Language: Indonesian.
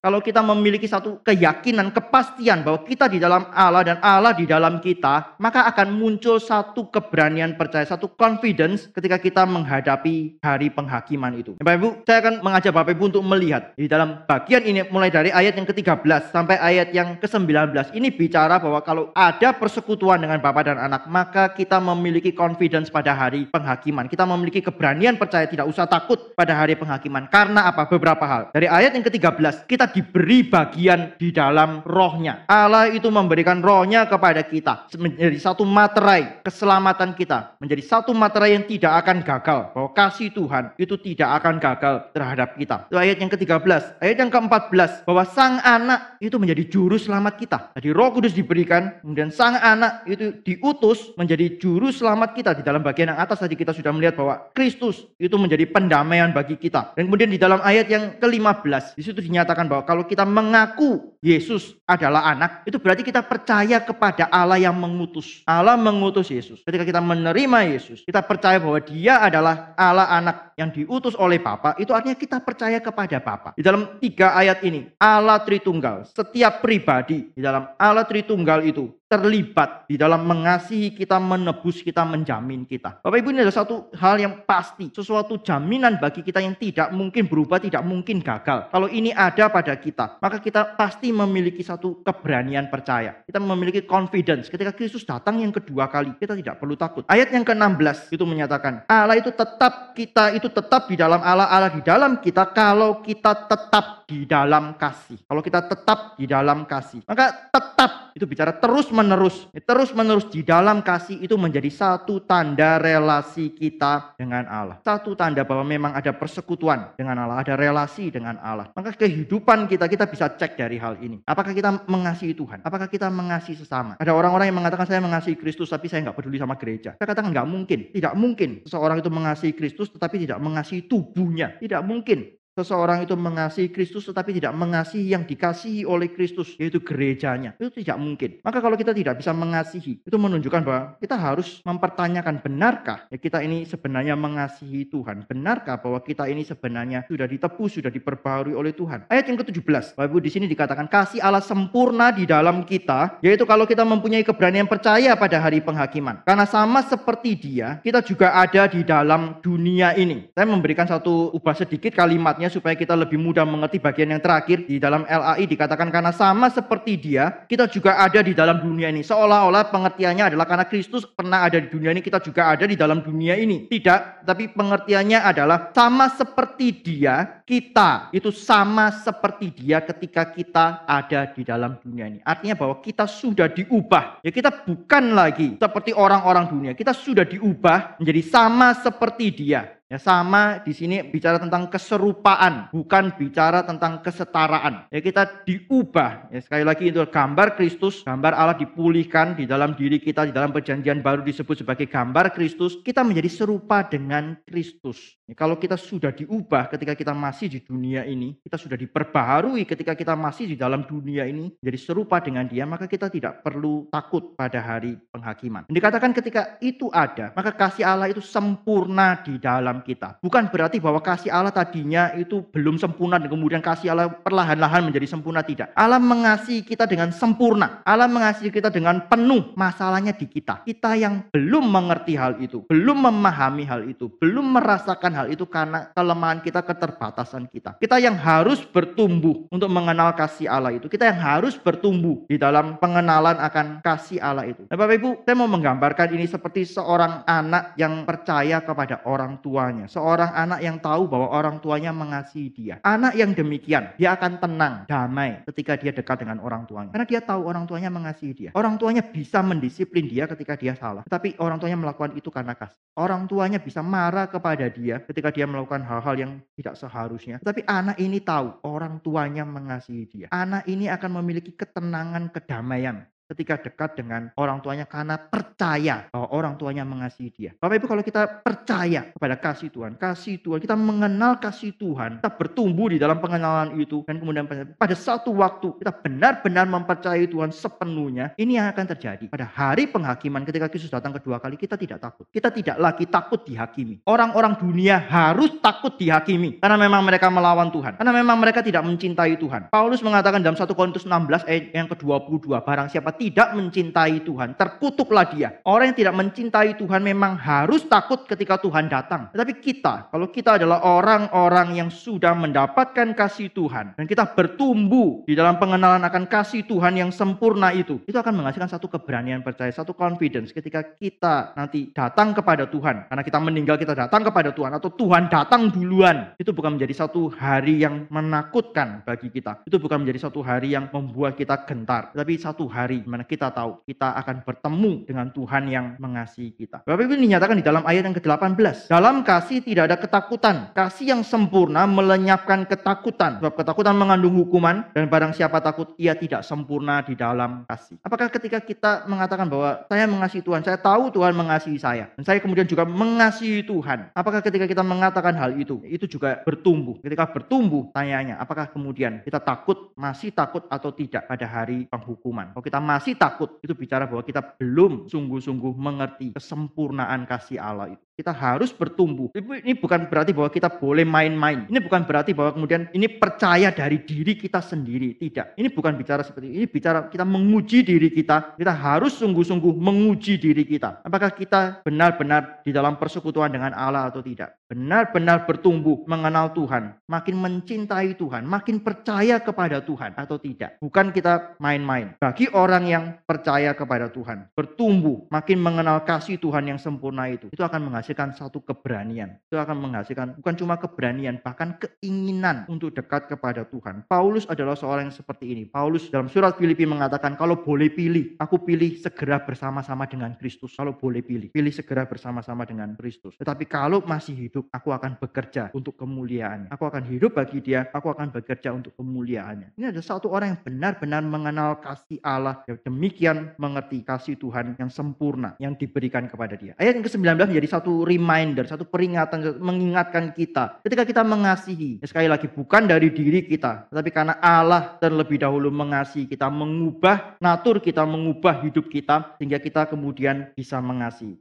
Kalau kita memiliki satu keyakinan, kepastian bahwa kita di dalam Allah dan Allah di dalam kita, maka akan muncul satu keberanian percaya, satu confidence ketika kita menghadapi hari penghakiman itu. Bapak Ibu, saya akan mengajak Bapak Ibu untuk melihat di dalam bagian ini mulai dari ayat yang ke-13 sampai ayat yang ke-19. Ini bicara bahwa kalau ada persekutuan dengan Bapak dan anak, maka kita memiliki confidence pada hari penghakiman. Kita memiliki keberanian percaya tidak usah takut pada hari penghakiman. Karena apa? Beberapa hal. Dari ayat yang ke-13, kita diberi bagian di dalam rohnya. Allah itu memberikan rohnya kepada kita. Menjadi satu materai keselamatan kita. Menjadi satu materai yang tidak akan gagal. Bahwa kasih Tuhan itu tidak akan gagal terhadap kita. Itu ayat yang ke-13. Ayat yang ke-14. Bahwa sang anak itu menjadi juru selamat kita. Jadi roh kudus diberikan. Kemudian sang anak itu diutus menjadi juru selamat kita. Di dalam bagian yang atas tadi kita sudah melihat bahwa Kristus itu menjadi pendamaian bagi kita. Dan kemudian di dalam ayat yang ke-15. Di situ dinyatakan bahwa kalau kita mengaku Yesus adalah anak. Itu berarti kita percaya kepada Allah yang mengutus. Allah mengutus Yesus. Ketika kita menerima Yesus. Kita percaya bahwa dia adalah Allah anak yang diutus oleh Bapa. Itu artinya kita percaya kepada Bapa. Di dalam tiga ayat ini. Allah Tritunggal. Setiap pribadi di dalam Allah Tritunggal itu terlibat di dalam mengasihi kita, menebus kita, menjamin kita. Bapak Ibu ini adalah satu hal yang pasti, sesuatu jaminan bagi kita yang tidak mungkin berubah, tidak mungkin gagal. Kalau ini ada pada kita, maka kita pasti memiliki satu keberanian percaya. Kita memiliki confidence ketika Kristus datang yang kedua kali, kita tidak perlu takut. Ayat yang ke-16 itu menyatakan, Allah itu tetap kita itu tetap di dalam Allah, Allah di dalam kita kalau kita tetap di dalam kasih. Kalau kita tetap di dalam kasih, maka tetap itu bicara terus menerus, terus menerus di dalam kasih itu menjadi satu tanda relasi kita dengan Allah. Satu tanda bahwa memang ada persekutuan dengan Allah, ada relasi dengan Allah. Maka kehidupan kita kita bisa cek dari hal ini. Apakah kita mengasihi Tuhan? Apakah kita mengasihi sesama? Ada orang-orang yang mengatakan saya mengasihi Kristus tapi saya nggak peduli sama gereja. Saya katakan nggak mungkin, tidak mungkin seseorang itu mengasihi Kristus tetapi tidak mengasihi tubuhnya. Tidak mungkin seseorang itu mengasihi Kristus tetapi tidak mengasihi yang dikasihi oleh Kristus yaitu gerejanya. Itu tidak mungkin. Maka kalau kita tidak bisa mengasihi itu menunjukkan bahwa kita harus mempertanyakan benarkah ya kita ini sebenarnya mengasihi Tuhan? Benarkah bahwa kita ini sebenarnya sudah ditebus sudah diperbarui oleh Tuhan? Ayat yang ke-17. Bapak Ibu di sini dikatakan kasih Allah sempurna di dalam kita yaitu kalau kita mempunyai keberanian percaya pada hari penghakiman. Karena sama seperti dia kita juga ada di dalam dunia ini. Saya memberikan satu ubah sedikit supaya kita lebih mudah mengerti bagian yang terakhir di dalam LAI dikatakan karena sama seperti dia kita juga ada di dalam dunia ini. Seolah-olah pengertiannya adalah karena Kristus pernah ada di dunia ini kita juga ada di dalam dunia ini. Tidak tapi pengertiannya adalah sama seperti dia kita itu sama seperti dia ketika kita ada di dalam dunia ini. Artinya bahwa kita sudah diubah. Ya kita bukan lagi seperti orang-orang dunia. Kita sudah diubah menjadi sama seperti dia Ya sama di sini bicara tentang keserupaan, bukan bicara tentang kesetaraan. Ya kita diubah. Ya sekali lagi itu gambar Kristus, gambar Allah dipulihkan di dalam diri kita di dalam perjanjian baru disebut sebagai gambar Kristus. Kita menjadi serupa dengan Kristus. Ya, kalau kita sudah diubah ketika kita masih di dunia ini, kita sudah diperbaharui ketika kita masih di dalam dunia ini jadi serupa dengan Dia, maka kita tidak perlu takut pada hari penghakiman. Dan dikatakan ketika itu ada, maka kasih Allah itu sempurna di dalam kita. Bukan berarti bahwa kasih Allah tadinya itu belum sempurna dan kemudian kasih Allah perlahan-lahan menjadi sempurna tidak. Allah mengasihi kita dengan sempurna. Allah mengasihi kita dengan penuh. Masalahnya di kita. Kita yang belum mengerti hal itu, belum memahami hal itu, belum merasakan hal itu karena kelemahan kita, keterbatasan kita. Kita yang harus bertumbuh untuk mengenal kasih Allah itu. Kita yang harus bertumbuh di dalam pengenalan akan kasih Allah itu. Nah, Bapak Ibu, saya mau menggambarkan ini seperti seorang anak yang percaya kepada orang tua tuanya. Seorang anak yang tahu bahwa orang tuanya mengasihi dia. Anak yang demikian, dia akan tenang, damai ketika dia dekat dengan orang tuanya. Karena dia tahu orang tuanya mengasihi dia. Orang tuanya bisa mendisiplin dia ketika dia salah. Tetapi orang tuanya melakukan itu karena kasih. Orang tuanya bisa marah kepada dia ketika dia melakukan hal-hal yang tidak seharusnya. Tetapi anak ini tahu orang tuanya mengasihi dia. Anak ini akan memiliki ketenangan, kedamaian ketika dekat dengan orang tuanya karena percaya bahwa orang tuanya mengasihi dia. Bapak Ibu kalau kita percaya kepada kasih Tuhan, kasih Tuhan, kita mengenal kasih Tuhan, kita bertumbuh di dalam pengenalan itu dan kemudian pada satu waktu kita benar-benar mempercayai Tuhan sepenuhnya, ini yang akan terjadi. Pada hari penghakiman ketika Yesus datang kedua kali kita tidak takut. Kita tidak lagi takut dihakimi. Orang-orang dunia harus takut dihakimi karena memang mereka melawan Tuhan. Karena memang mereka tidak mencintai Tuhan. Paulus mengatakan dalam 1 Korintus 16 ayat yang ke-22, barang siapa tidak mencintai Tuhan, terkutuklah dia. Orang yang tidak mencintai Tuhan memang harus takut ketika Tuhan datang. Tetapi kita, kalau kita adalah orang-orang yang sudah mendapatkan kasih Tuhan dan kita bertumbuh di dalam pengenalan akan kasih Tuhan yang sempurna itu, itu akan menghasilkan satu keberanian percaya, satu confidence ketika kita nanti datang kepada Tuhan. Karena kita meninggal kita datang kepada Tuhan atau Tuhan datang duluan. Itu bukan menjadi satu hari yang menakutkan bagi kita. Itu bukan menjadi satu hari yang membuat kita gentar. Tapi satu hari mana kita tahu kita akan bertemu dengan Tuhan yang mengasihi kita. Bapak Ibu dinyatakan di dalam ayat yang ke-18. Dalam kasih tidak ada ketakutan. Kasih yang sempurna melenyapkan ketakutan. Sebab ketakutan mengandung hukuman dan barang siapa takut ia tidak sempurna di dalam kasih. Apakah ketika kita mengatakan bahwa saya mengasihi Tuhan, saya tahu Tuhan mengasihi saya dan saya kemudian juga mengasihi Tuhan. Apakah ketika kita mengatakan hal itu, itu juga bertumbuh. Ketika bertumbuh, tanyanya, apakah kemudian kita takut, masih takut atau tidak pada hari penghukuman? Kalau kita masih takut, itu bicara bahwa kita belum sungguh-sungguh mengerti kesempurnaan kasih Allah itu. Kita harus bertumbuh. Ini bukan berarti bahwa kita boleh main-main. Ini bukan berarti bahwa kemudian ini percaya dari diri kita sendiri. Tidak. Ini bukan bicara seperti ini. Ini bicara kita menguji diri kita. Kita harus sungguh-sungguh menguji diri kita. Apakah kita benar-benar di dalam persekutuan dengan Allah atau tidak? Benar-benar bertumbuh mengenal Tuhan. Makin mencintai Tuhan. Makin percaya kepada Tuhan atau tidak. Bukan kita main-main. Bagi orang yang percaya kepada Tuhan. Bertumbuh. Makin mengenal kasih Tuhan yang sempurna itu. Itu akan menghasilkan satu keberanian. Itu akan menghasilkan bukan cuma keberanian, bahkan keinginan untuk dekat kepada Tuhan. Paulus adalah seorang yang seperti ini. Paulus dalam surat Filipi mengatakan, kalau boleh pilih, aku pilih segera bersama-sama dengan Kristus. Kalau boleh pilih, pilih segera bersama-sama dengan Kristus. Tetapi kalau masih hidup, aku akan bekerja untuk kemuliaannya. Aku akan hidup bagi dia, aku akan bekerja untuk kemuliaannya. Ini ada satu orang yang benar-benar mengenal kasih Allah, yang demikian mengerti kasih Tuhan yang sempurna, yang diberikan kepada dia. Ayat yang ke-19 menjadi satu reminder, satu peringatan, mengingatkan kita. Ketika kita mengasihi, ya sekali lagi bukan dari diri kita, tetapi karena Allah terlebih dahulu mengasihi kita, mengubah natur kita, mengubah hidup kita, sehingga kita kemudian bisa mengasihi.